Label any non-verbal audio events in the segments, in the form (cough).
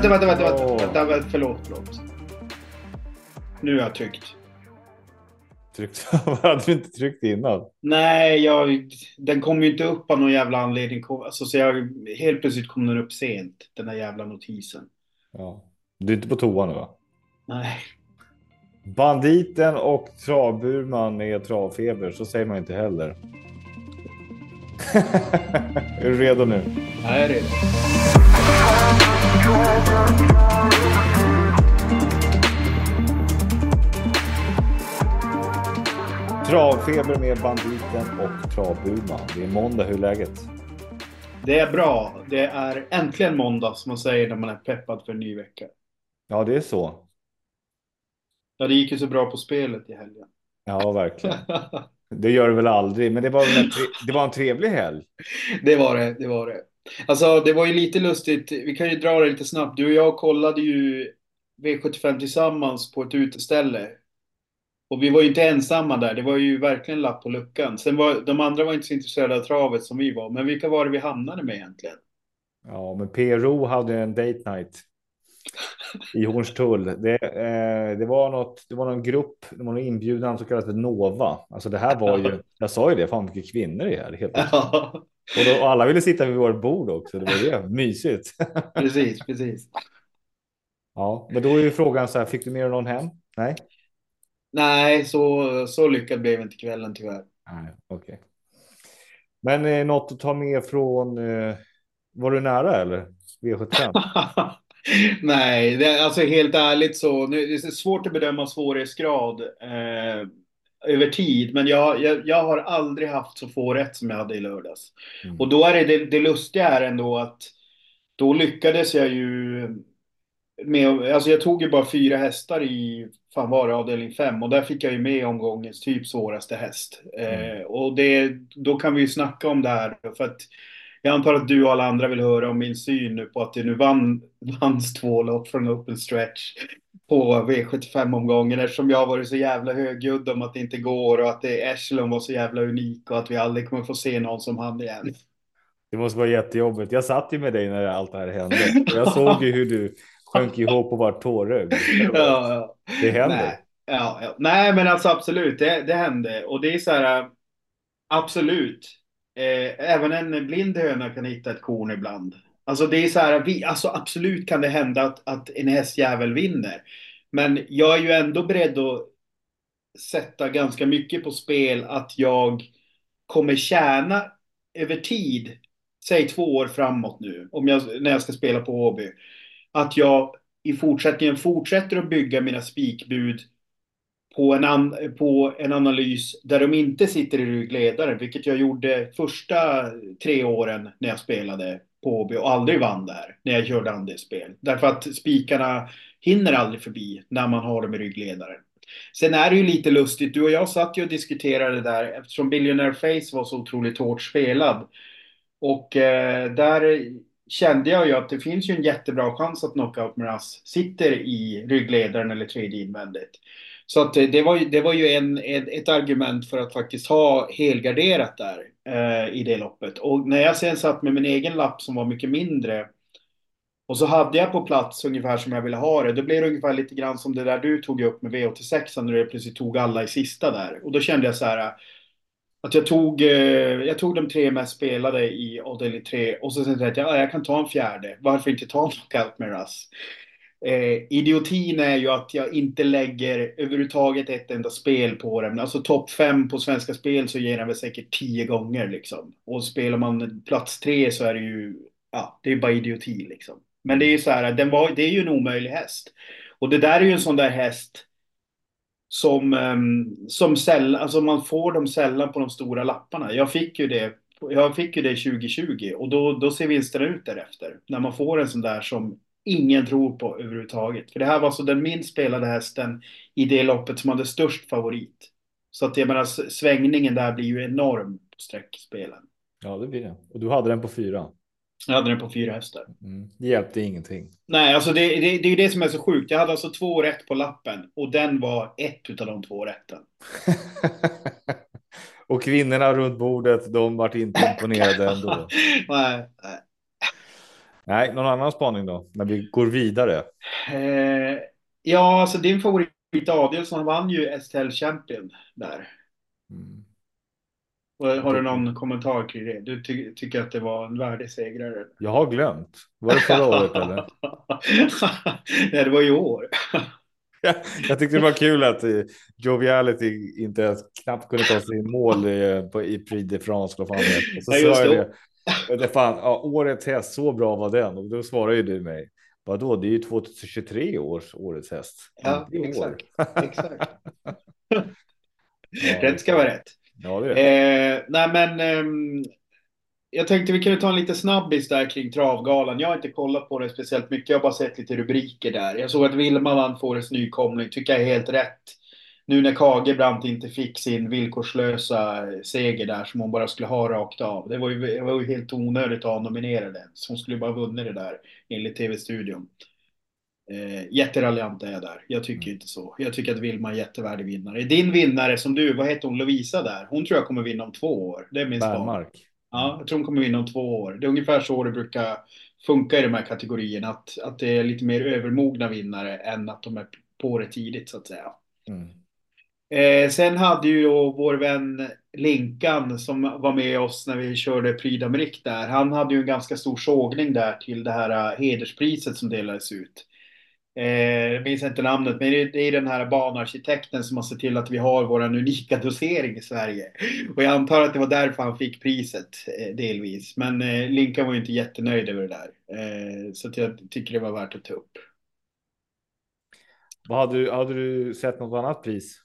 Vänta, vänta, vänta, vänta, vänta, vänta, förlåt, förlåt. Nu har jag tryckt. Tryckt. (laughs) hade du inte tryckt innan? Nej, jag, den kom ju inte upp av någon jävla anledning. Alltså, så jag, helt plötsligt kom den upp sent, den där jävla notisen. Ja. Du är inte på toa nu va? Nej. Banditen och travburman med travfeber, så säger man inte heller. (laughs) är du redo nu? Det är det. Travfeber med banditen och travburman. Det är måndag, hur är läget? Det är bra. Det är äntligen måndag som man säger när man är peppad för en ny vecka. Ja, det är så. Ja, det gick ju så bra på spelet i helgen. Ja, verkligen. (laughs) Det gör det väl aldrig, men det var, en, det var en trevlig helg. (laughs) det var det, det var det. Alltså, det var ju lite lustigt. Vi kan ju dra det lite snabbt. Du och jag kollade ju V75 tillsammans på ett uteställe. Och vi var ju inte ensamma där. Det var ju verkligen lapp på luckan. Sen var de andra var inte så intresserade av travet som vi var. Men vilka var det vi hamnade med egentligen? Ja, men PRO hade en date night i Hornstull. Det, eh, det, var något, det var någon grupp, det var någon inbjudan som kallades för Nova. Alltså det här var ju, jag sa ju det, fan vilka kvinnor det är. Helt, Ja, och, då, och alla ville sitta vid vårt bord också, det var det, mysigt. (laughs) precis, precis. Ja, men då är ju frågan så här, fick du med någon hem? Nej? Nej, så, så lyckad blev inte kvällen tyvärr. Nej, okej. Men eh, något att ta med från, eh, var du nära eller? V75? (laughs) Nej, det, alltså helt ärligt så, nu, det är svårt att bedöma svårighetsgrad eh, över tid, men jag, jag, jag har aldrig haft så få rätt som jag hade i lördags. Mm. Och då är det, det, det lustiga är ändå att då lyckades jag ju med, alltså jag tog ju bara fyra hästar i, fan var det, avdelning fem och där fick jag ju med omgångens typ svåraste häst. Eh, och det, då kan vi ju snacka om det här för att jag antar att du och alla andra vill höra om min syn nu på att det nu vann, vanns två lopp från open stretch på V75-omgången eftersom jag har varit så jävla högljudd om att det inte går och att det Echelon var så jävla unik och att vi aldrig kommer få se någon som han igen. Det måste vara jättejobbigt. Jag satt ju med dig när allt det här hände. (laughs) Och jag såg ju hur du sjönk ihop och var tårögd. (laughs) Ja. Det händer. Nej, ja, ja. Nej, men alltså absolut, det, det hände. Och det är så här, absolut. Eh, även en blind höna kan hitta ett korn ibland. Alltså det är så här, vi, alltså absolut kan det hända att, att en hästjävel vinner. Men jag är ju ändå beredd att sätta ganska mycket på spel att jag kommer tjäna över tid, säg två år framåt nu, om jag, när jag ska spela på Åby att jag i fortsättningen fortsätter att bygga mina spikbud på en, an, på en analys där de inte sitter i ryggledaren, vilket jag gjorde första tre åren när jag spelade på Åby och aldrig vann där när jag körde andelsspel. Därför att spikarna hinner aldrig förbi när man har dem i ryggledaren. Sen är det ju lite lustigt, du och jag satt ju och diskuterade där eftersom Billionaire Face var så otroligt hårt spelad. Och eh, där kände jag ju att det finns ju en jättebra chans att Knockout Miraz sitter i ryggledaren eller tredje invändigt. Så att eh, det var ju, det var ju en, ett, ett argument för att faktiskt ha helgarderat där eh, i det loppet. Och när jag sen satt med min egen lapp som var mycket mindre och så hade jag på plats ungefär som jag ville ha det. Då blev det ungefär lite grann som det där du tog upp med V86 när du plötsligt tog alla i sista där. Och då kände jag så här eh, att jag tog, eh, jag tog de tre mest spelade i avdelning 3 och så tänkte jag att jag kan ta en fjärde. Varför inte ta en (laughs) knockout med Russ? Eh, idiotin är ju att jag inte lägger överhuvudtaget ett enda spel på den. Alltså topp fem på Svenska Spel så ger den väl säkert tio gånger liksom. Och spelar man plats tre så är det ju, ja, det är bara idioti liksom. Men det är ju så här, den var, det är ju en omöjlig häst. Och det där är ju en sån där häst som, ehm, som sällan, alltså man får dem sällan på de stora lapparna. Jag fick ju det, jag fick ju det 2020 och då, då ser vinsterna ut därefter. När man får en sån där som ingen tror på överhuvudtaget. För det här var alltså den minst spelade hästen i det loppet som hade störst favorit. Så att jag menar svängningen där blir ju enorm på sträckspelen. Ja, det blir det. Och du hade den på fyra. Jag hade den på fyra hästar. Mm. Det hjälpte ingenting. Nej, alltså det, det, det är ju det som är så sjukt. Jag hade alltså två rätt på lappen och den var ett av de två rätten. (laughs) och kvinnorna runt bordet, de vart inte imponerade ändå. (laughs) nej, nej. Nej, någon annan spaning då? När vi går vidare. Eh, ja, alltså din favorit Adielsson vann ju STL Champion där. Mm. Har du någon kommentar kring det? Du ty tycker att det var en värdig segrare? Jag har glömt. Var det förra året eller? (laughs) Nej, det var i år. jag tyckte det var kul att eh, Joviality inte ens knappt kunde ta sig i mål i, på, i Prix de France. Vad fan det. Så sa jag det. Det fan, ja, årets häst, så bra var den. Och då svarade ju du mig. Vadå, det är ju 2023 års årets häst. Ja, exakt. exakt. (laughs) rätt ska vara rätt. Ja, det är eh, nej, men eh, jag tänkte vi kunde ta en lite snabbis där kring Travgalan. Jag har inte kollat på det speciellt mycket. Jag har bara sett lite rubriker där. Jag såg att Vilma vann Fårets nykomling. Tycker jag är helt rätt. Nu när Kagebrant inte fick sin villkorslösa seger där som hon bara skulle ha rakt av. Det var ju, det var ju helt onödigt att ha nominerad ens. Hon skulle bara vunnit det där enligt TV-studion. Eh, jätteraljant är jag där. Jag tycker mm. inte så. Jag tycker att Vilma är jättevärdig vinnare. Din vinnare som du, vad heter hon, Lovisa där? Hon tror jag kommer vinna om två år. Det är min Bärmark. Ja, jag tror hon kommer vinna om två år. Det är ungefär så det brukar funka i de här kategorierna. Att, att det är lite mer övermogna vinnare än att de är på det tidigt så att säga. Mm. Eh, sen hade ju då vår vän Linkan som var med oss när vi körde Prix d'Amérique där. Han hade ju en ganska stor sågning där till det här eh, hederspriset som delades ut. Eh, jag minns inte namnet, men det är den här banarkitekten som har sett till att vi har vår unika dosering i Sverige. Och jag antar att det var därför han fick priset, eh, delvis. Men eh, Linkan var ju inte jättenöjd över det där. Eh, så jag tycker det var värt att ta upp. Vad hade, du, hade du sett något annat pris?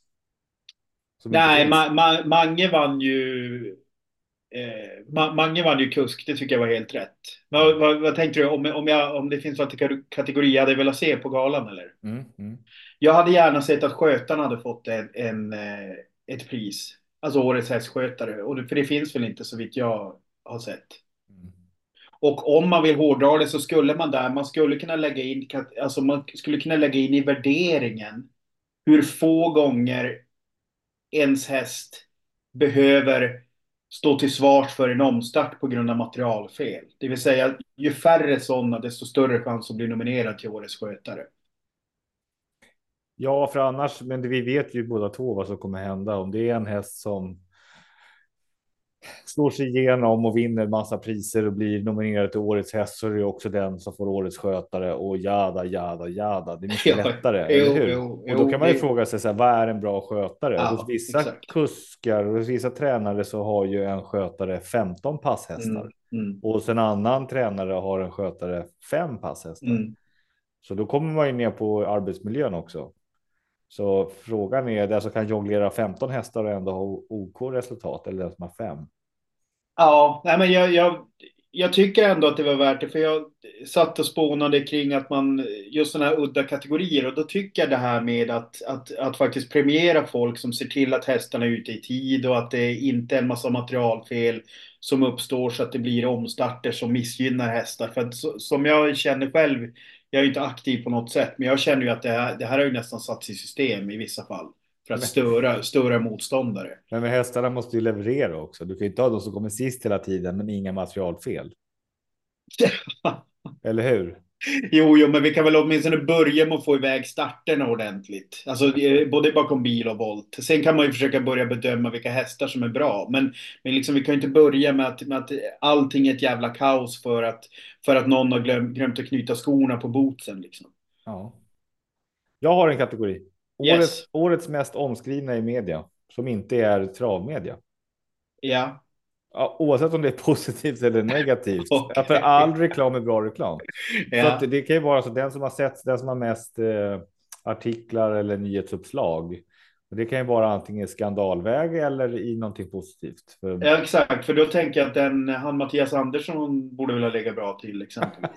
Nej, Ma Ma Mange vann ju Eh, Mange vann ju kusk, det tycker jag var helt rätt. Vad, vad, vad tänkte du om, om, jag, om det finns någon kategori jag hade velat se på galan eller? Mm, mm. Jag hade gärna sett att skötarna hade fått en, en eh, ett pris. Alltså årets hästskötare. Och det, för det finns väl inte så vitt jag har sett. Mm. Och om man vill hårdra det så skulle man där, man skulle kunna lägga in, alltså man skulle kunna lägga in i värderingen hur få gånger ens häst behöver stå till svars för en omstart på grund av materialfel. Det vill säga, ju färre sådana, desto större chans att bli nominerad till årets skötare. Ja, för annars, men vi vet ju båda två vad som kommer hända. Om det är en häst som slår sig igenom och vinner massa priser och blir nominerad till årets häst så är det också den som får årets skötare och jada, jada, jada. Det är mycket (laughs) ja, lättare, jo, eller hur? Jo, och då kan man ju det... fråga sig så här, vad är en bra skötare? Ja, hos vissa exakt. kuskar och hos vissa tränare så har ju en skötare 15 passhästar mm, mm. och hos en annan tränare har en skötare fem passhästar. Mm. Så då kommer man ju ner på arbetsmiljön också. Så frågan är den som kan jonglera 15 hästar och ändå ha OK resultat eller den som har fem. Ja, nej men jag, jag, jag tycker ändå att det var värt det. För jag satt och spånade kring att man, just sådana här udda kategorier. Och då tycker jag det här med att, att, att faktiskt premiera folk som ser till att hästarna är ute i tid och att det inte är en massa materialfel som uppstår så att det blir omstarter som missgynnar hästar. För att som jag känner själv, jag är inte aktiv på något sätt, men jag känner ju att det här, det här har ju nästan satts i system i vissa fall. För att störa, störa motståndare. Men med hästarna måste ju leverera också. Du kan ju inte ha de som kommer sist hela tiden, men inga materialfel. (laughs) Eller hur? Jo, jo, men vi kan väl åtminstone börja med att få iväg starterna ordentligt. Alltså eh, både bakom bil och volt. Sen kan man ju försöka börja bedöma vilka hästar som är bra. Men, men liksom, vi kan ju inte börja med att, med att allting är ett jävla kaos för att, för att någon har glöm, glömt att knyta skorna på bootsen. Liksom. Ja. Jag har en kategori. Årets, yes. årets mest omskrivna i media som inte är travmedia. Ja. ja oavsett om det är positivt eller negativt. (laughs) okay. För all reklam är bra reklam. ja. Så det kan ju vara så den som har sett, den som har mest eh, artiklar eller nyhetsuppslag. Och det kan ju vara antingen skandalväg eller i någonting positivt. För... Ja, exakt, för då tänker jag att den, han Mattias Andersson borde vilja lägga bra till exempelvis.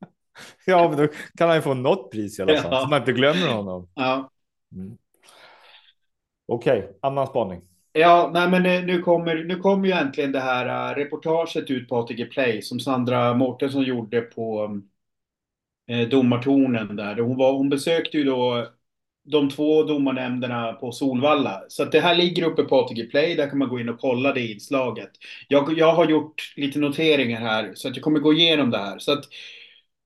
(laughs) ja, men då kan han ju få något pris i alla fall, ja. så man inte glömmer honom. Ja. Mm. Okej, okay, annan spaning. Ja, nej men eh, nu kommer, nu kommer ju äntligen det här eh, reportaget ut på ATG Play som Sandra Mårtensson gjorde på eh, domartornen där. Hon, var, hon besökte ju då de två domarnämnderna på Solvalla. Så att det här ligger uppe på ATG Play, där kan man gå in och kolla det inslaget. Jag, jag har gjort lite noteringar här, så att jag kommer gå igenom det här. Så att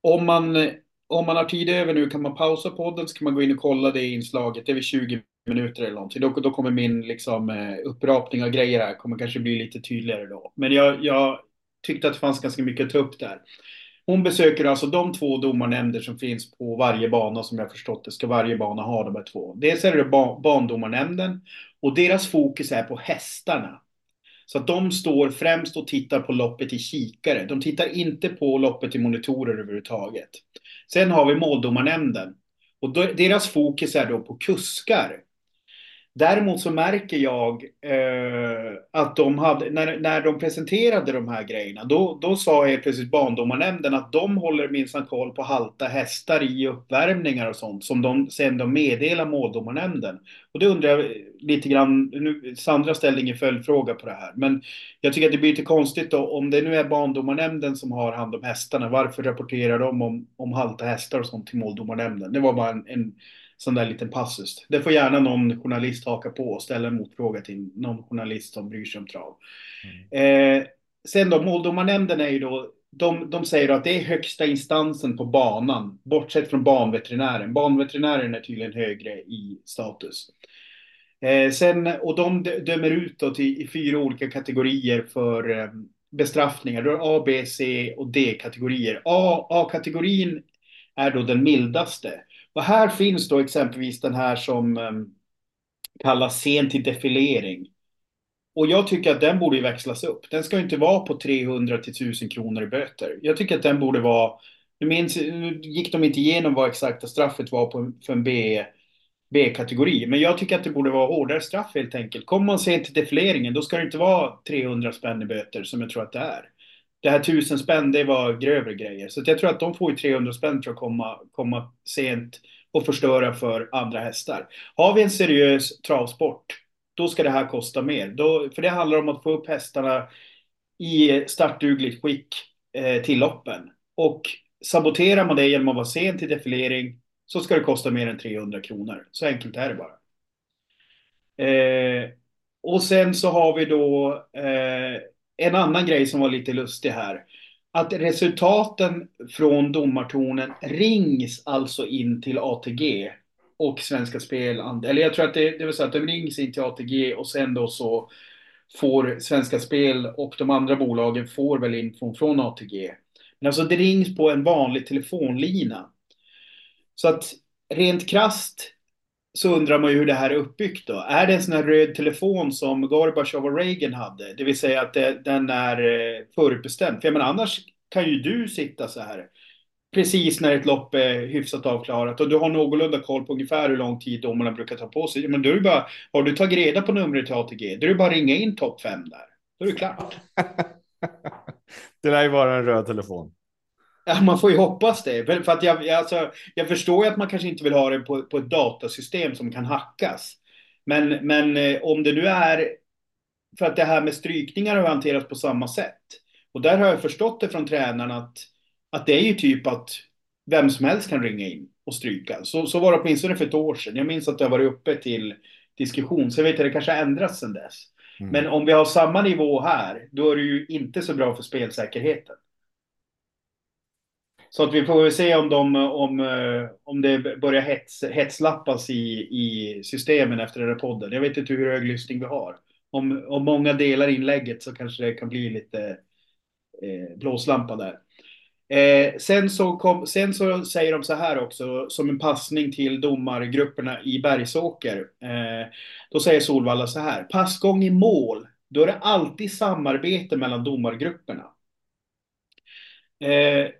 om man, om man har tid över nu kan man pausa podden, så kan man gå in och kolla det inslaget. Det är vid 20 minuter eller någonting. Då, då kommer min liksom, eh, upprapning av grejer här kommer kanske bli lite tydligare då. Men jag, jag tyckte att det fanns ganska mycket att ta upp där. Hon besöker alltså de två domarnämnder som finns på varje bana som jag förstått det ska varje bana ha de här två. Dels är det bandomarnämnden och deras fokus är på hästarna. Så att de står främst och tittar på loppet i kikare. De tittar inte på loppet i monitorer överhuvudtaget. Sen har vi måldomarnämnden och deras fokus är då på kuskar. Däremot så märker jag eh, att de hade, när, när de presenterade de här grejerna, då, då sa helt plötsligt Barndomarnämnden att de håller minsann koll på halta hästar i uppvärmningar och sånt som de sen de meddelar måldomarnämnden. Och det undrar jag lite grann, nu, Sandra ställde ingen följdfråga på det här, men jag tycker att det blir lite konstigt då, om det nu är Barndomarnämnden som har hand om hästarna, varför rapporterar de om, om halta hästar och sånt till måldomarnämnden? Det var bara en, en sån där liten passus. Det får gärna någon journalist haka på och ställa en motfråga till någon journalist som bryr sig om trav. Mm. Eh, sen då, måldomarnämnden är ju då, de, de säger att det är högsta instansen på banan, bortsett från banveterinären. Banveterinären är tydligen högre i status. Eh, sen, och de dömer ut då till, i fyra olika kategorier för eh, bestraffningar. Då är A, B, C och D-kategorier. A-kategorin är då den mildaste. Och här finns då exempelvis den här som ehm, kallas sen till defilering. Och jag tycker att den borde växlas upp. Den ska inte vara på 300 till 1000 kronor i böter. Jag tycker att den borde vara, nu, minns, nu gick de inte igenom vad exakta straffet var på, för en B, B-kategori. Men jag tycker att det borde vara hårdare straff helt enkelt. Kommer man sent till defileringen, då ska det inte vara 300 spänn i böter som jag tror att det är det här tusen spänn, det var grövre grejer. Så jag tror att de får ju 300 spänn för att komma, komma sent och förstöra för andra hästar. Har vi en seriös travsport, då ska det här kosta mer. Då, för det handlar om att få upp hästarna i startdugligt skick eh, till loppen. Och saboterar man det genom att vara sen till defilering så ska det kosta mer än 300 kronor. Så enkelt är det bara. Eh, och sen så har vi då eh, en annan grej som var lite lustig här. Att resultaten från domartornen rings alltså in till ATG och Svenska Spel. Eller jag tror att det, det vill säga att de rings in till ATG och sen då så får Svenska Spel och de andra bolagen får väl info från ATG. Men alltså det rings på en vanlig telefonlina. Så att rent krast så undrar man ju hur det här är uppbyggt då. Är det en sån här röd telefon som Gorbachev och Reagan hade? Det vill säga att det, den är eh, förutbestämd. För jag menar, annars kan ju du sitta så här precis när ett lopp är hyfsat avklarat och du har någorlunda koll på ungefär hur lång tid domarna brukar ta på sig. Men då är det bara, har du tagit reda på numret till ATG, då är det bara att ringa in topp fem där. Då är det klart. (laughs) det lär ju vara en röd telefon. Ja, man får ju hoppas det. För att jag, alltså, jag förstår ju att man kanske inte vill ha det på, på ett datasystem som kan hackas. Men, men eh, om det nu är för att det här med strykningar har hanterats på samma sätt. Och där har jag förstått det från tränarna att, att det är ju typ att vem som helst kan ringa in och stryka. Så, så var det åtminstone för ett år sedan. Jag minns att det har varit uppe till diskussion. Så jag vet att det kanske har ändrats sedan dess. Mm. Men om vi har samma nivå här, då är det ju inte så bra för spelsäkerheten. Så att vi får väl se om, de, om, eh, om det börjar hets, hetslappas i, i systemen efter den här podden. Jag vet inte hur hög lyssning vi har. Om, om många delar inlägget så kanske det kan bli lite eh, blåslampa där. Eh, sen, så kom, sen så säger de så här också, som en passning till domargrupperna i Bergsåker. Eh, då säger Solvalla så här, passgång i mål, då är det alltid samarbete mellan domargrupperna. Eh,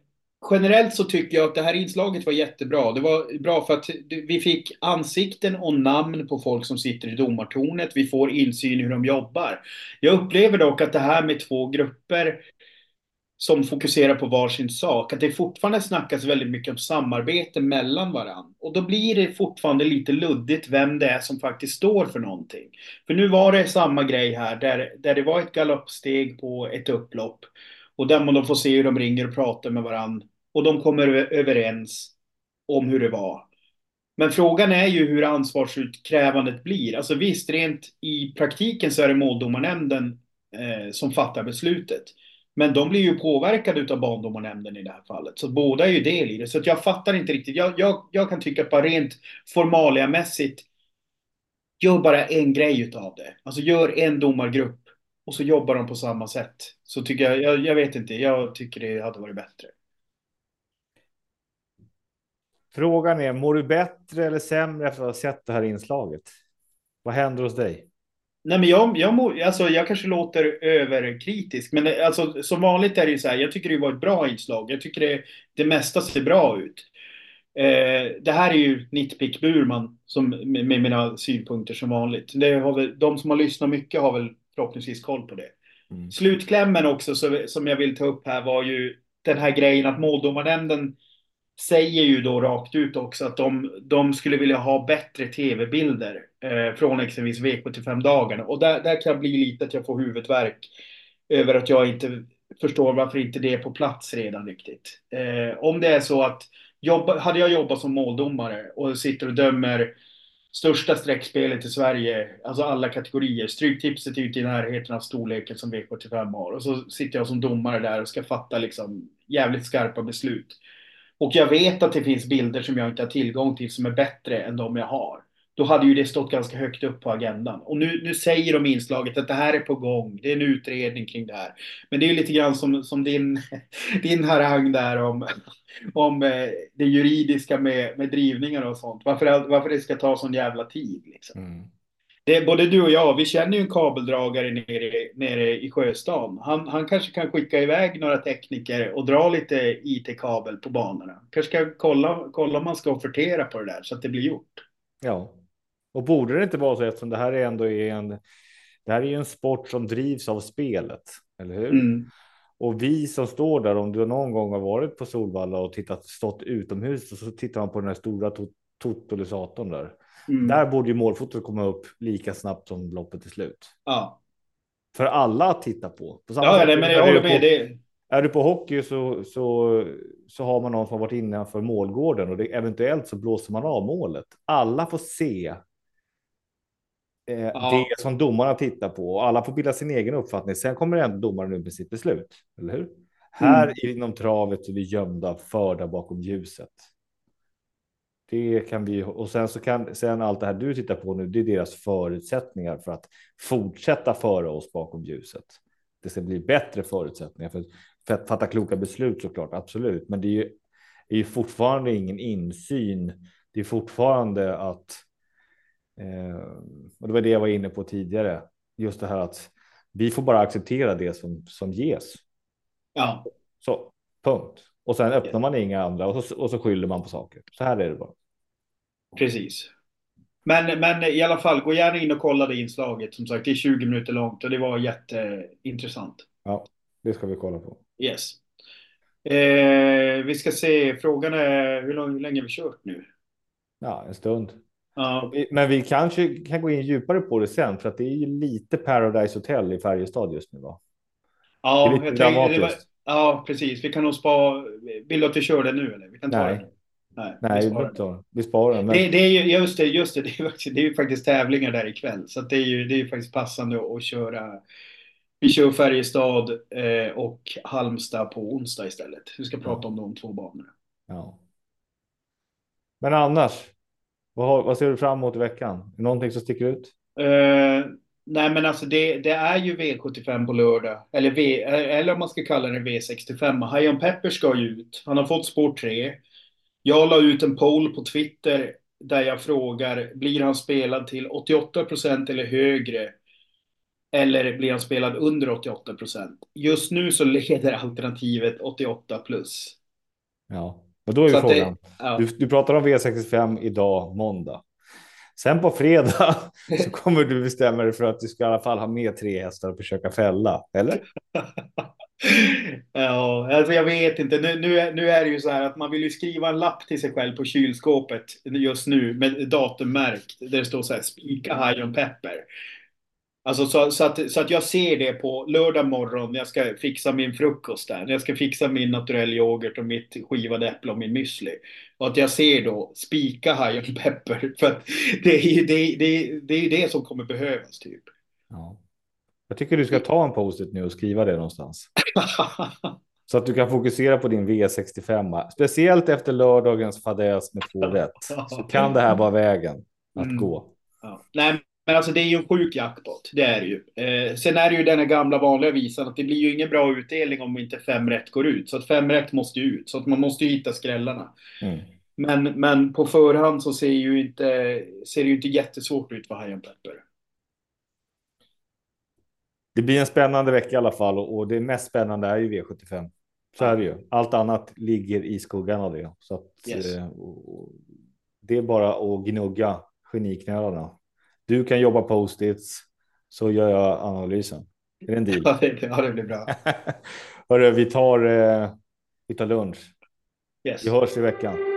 generellt så tycker jag att det här inslaget var jättebra. Det var bra för att vi fick ansikten och namn på folk som sitter i domartornet. Vi får insyn i hur de jobbar. Jag upplever dock att det här med två grupper som fokuserar på varsin sak, att det fortfarande snackas väldigt mycket om samarbete mellan varandra. Och då blir det fortfarande lite luddigt vem det är som faktiskt står för någonting. För nu var det samma grej här, där, där det var ett galoppsteg på ett upplopp. Och där man då får se hur de ringer och pratar med varandra. Och de kommer överens om hur det var. Men frågan är ju hur ansvarsutkrävandet blir. Alltså visst, rent i praktiken så är det måldomarnämnden eh, som fattar beslutet. Men de blir ju påverkade av bandomarnämnden i det här fallet. Så båda är ju del i det. Så jag fattar inte riktigt. Jag, jag, jag kan tycka att bara rent formaliamässigt, gör bara en grej utav det. Alltså gör en domargrupp och så jobbar de på samma sätt. Så tycker jag, jag, jag vet inte, jag tycker det hade varit bättre. Frågan är, mår du bättre eller sämre efter att ha sett det här inslaget? Vad händer hos dig? Nej, men jag, jag, må, alltså, jag kanske låter överkritisk, men alltså, som vanligt är det ju så här, jag tycker det var ett bra inslag. Jag tycker det, det mesta ser bra ut. Eh, det här är ju Nitpick Burman som, med, med, mina synpunkter som vanligt. Det har väl, de som har lyssnat mycket har väl förhoppningsvis koll på det. Mm. Slutklämmen också så, som jag vill ta upp här var ju den här grejen att måldomarnämnden säger ju då rakt ut också att de, de skulle vilja ha bättre tv-bilder eh, från exempelvis V75-dagarna. Och där, där kan jag bli lite att jag får huvudvärk över att jag inte förstår varför inte det är på plats redan riktigt. Eh, om det är så att jobba, hade jag jobbat som måldomare och sitter och dömer största streckspelet i Sverige, alltså alla kategorier. Stryktipset är ju inte i närheten av storleken som V75 har. Och så sitter jag som domare där och ska fatta liksom jävligt skarpa beslut. Och jag vet att det finns bilder som jag inte har tillgång till som är bättre än de jag har. Då hade ju det stått ganska högt upp på agendan. Och nu, nu säger de i inslaget att det här är på gång. Det är en utredning kring det här. Men det är ju lite grann som, som din, (laughs) din harang där om, om eh, det juridiska med, med drivningar och sånt. Varför, varför det ska ta sån jävla tid. Liksom. Mm det, både du och jag, vi känner ju en kabeldragare nere, nere i Sjöstan. Han, han kanske kan skicka iväg några tekniker och dra lite IT-kabel på banorna. Kanske ska kolla, kolla om man ska offertera på det där så att det blir gjort. Ja, och borde det inte vara så eftersom det här är ändå är en. Det här är ju en sport som drivs av spelet, eller hur? Mm. Och vi som står där, om du någon gång har varit på Solvalla och tittat, stått utomhus och så tittar man på den här stora totalisatorn där Mm. Där borde ju målfotot komma upp lika snabbt som loppet är slut. Ja. För alla att titta på. på ja, det, men jag håller med. På, det... Är du på hockey så, så, så har man någon som har varit innanför målgården och det, eventuellt så blåser man av målet. Alla får se eh, ja. det som domarna tittar på och alla får bilda sin egen uppfattning. Sen kommer ändå domaren ut med sitt beslut, eller hur? Mm. Här inom travet är vi gömda, förda bakom ljuset. Det kan vi och sen så kan sen allt det här du tittar på nu. Det är deras förutsättningar för att fortsätta föra oss bakom ljuset. Det ska bli bättre förutsättningar för, för att fatta kloka beslut såklart. Absolut, men det är ju, är ju fortfarande ingen insyn. Det är fortfarande att. Eh, och det var det jag var inne på tidigare. Just det här att vi får bara acceptera det som som ges. Ja, så punkt. Och sen öppnar man inga andra och så, och så skyller man på saker. Så här är det bara. Precis. Men, men i alla fall, gå gärna in och kolla det inslaget. Som sagt, det är 20 minuter långt och det var jätteintressant. Ja, det ska vi kolla på. Yes. Eh, vi ska se, frågan är hur, lång, hur länge vi kört nu? Ja, en stund. Ja. Men vi kanske kan gå in djupare på det sen, för att det är ju lite Paradise Hotel i Färjestad just nu, va? Ja, jag tänkte, var, ja, precis. Vi kan nog spara. Vill du att vi kör det nu eller? Vi kan ta Nej. det. Nej, Nej vi sparar, vi sparar men... det, det, är ju just det, just det, (laughs) det är, faktiskt, det är ju faktiskt tävlingar där ikväll. Så det är ju det är faktiskt passande att köra. Vi kör Färjestad eh, och Halmstad på onsdag istället. Vi ska prata ja. om de två banorna. Ja. Men annars, vad, vad ser du fram emot i veckan? Någonting som sticker ut? Eh, nej, men alltså det, det, är ju V75 på lördag. Eller, v, eller om man ska kalla det V65. Hajon Pepper ska ju ut. Han har fått spår 3. Jag la ut en poll på Twitter där jag frågar, blir han spelad till 88 procent eller högre? Eller blir han spelad under 88 procent? Just nu så leder alternativet 88 plus. Ja, och då är ju frågan. Det, ja. du, du pratar om V65 idag, måndag. Sen på fredag (laughs) så kommer du bestämma dig för att du ska i alla fall ha med tre hästar och försöka fälla, eller? (laughs) ja, alltså jag vet inte. Nu, nu, är, nu är det ju så här att man vill ju skriva en lapp till sig själv på kylskåpet just nu med datummärkt där det står så här spika hajon pepper. Alltså så, så, att, så att jag ser det på lördag morgon när jag ska fixa min frukost där. När jag ska fixa min naturell yoghurt och mitt skivade äpple och min müsli. Och att jag ser då spika hajen pepper. För att det är ju det, det, det, är det som kommer behövas typ. Ja. Jag tycker du ska ta en post-it nu och skriva det någonstans. (laughs) Så att du kan fokusera på din V65. Speciellt efter lördagens fadäs med två rätt. Så kan det här vara vägen att mm. gå. Ja. Nej, men alltså det är ju en sjuk jackpot. Det är det ju. Eh, sen är det ju den här gamla vanliga visan att det blir ju ingen bra utdelning om inte fem rätt går ut. Så att fem rätt måste ju ut. Så att man måste ju hitta skrällarna. Mm. Men, men på förhand så ser, ju inte, ser det ju inte jättesvårt ut för Hajen Pepper. Det blir en spännande vecka i alla fall och det mest spännande är ju V75. Så är det ju. Allt annat ligger i skuggan av det. Så att, yes. eh, det är bara att gnugga geniknölarna. Du kan jobba post-its så gör jag analysen. Är det en deal? (laughs) Ja, det, ja, det blir bra. (laughs) Hörru, vi tar, eh, vi tar lunch. Yes. Vi hörs i veckan.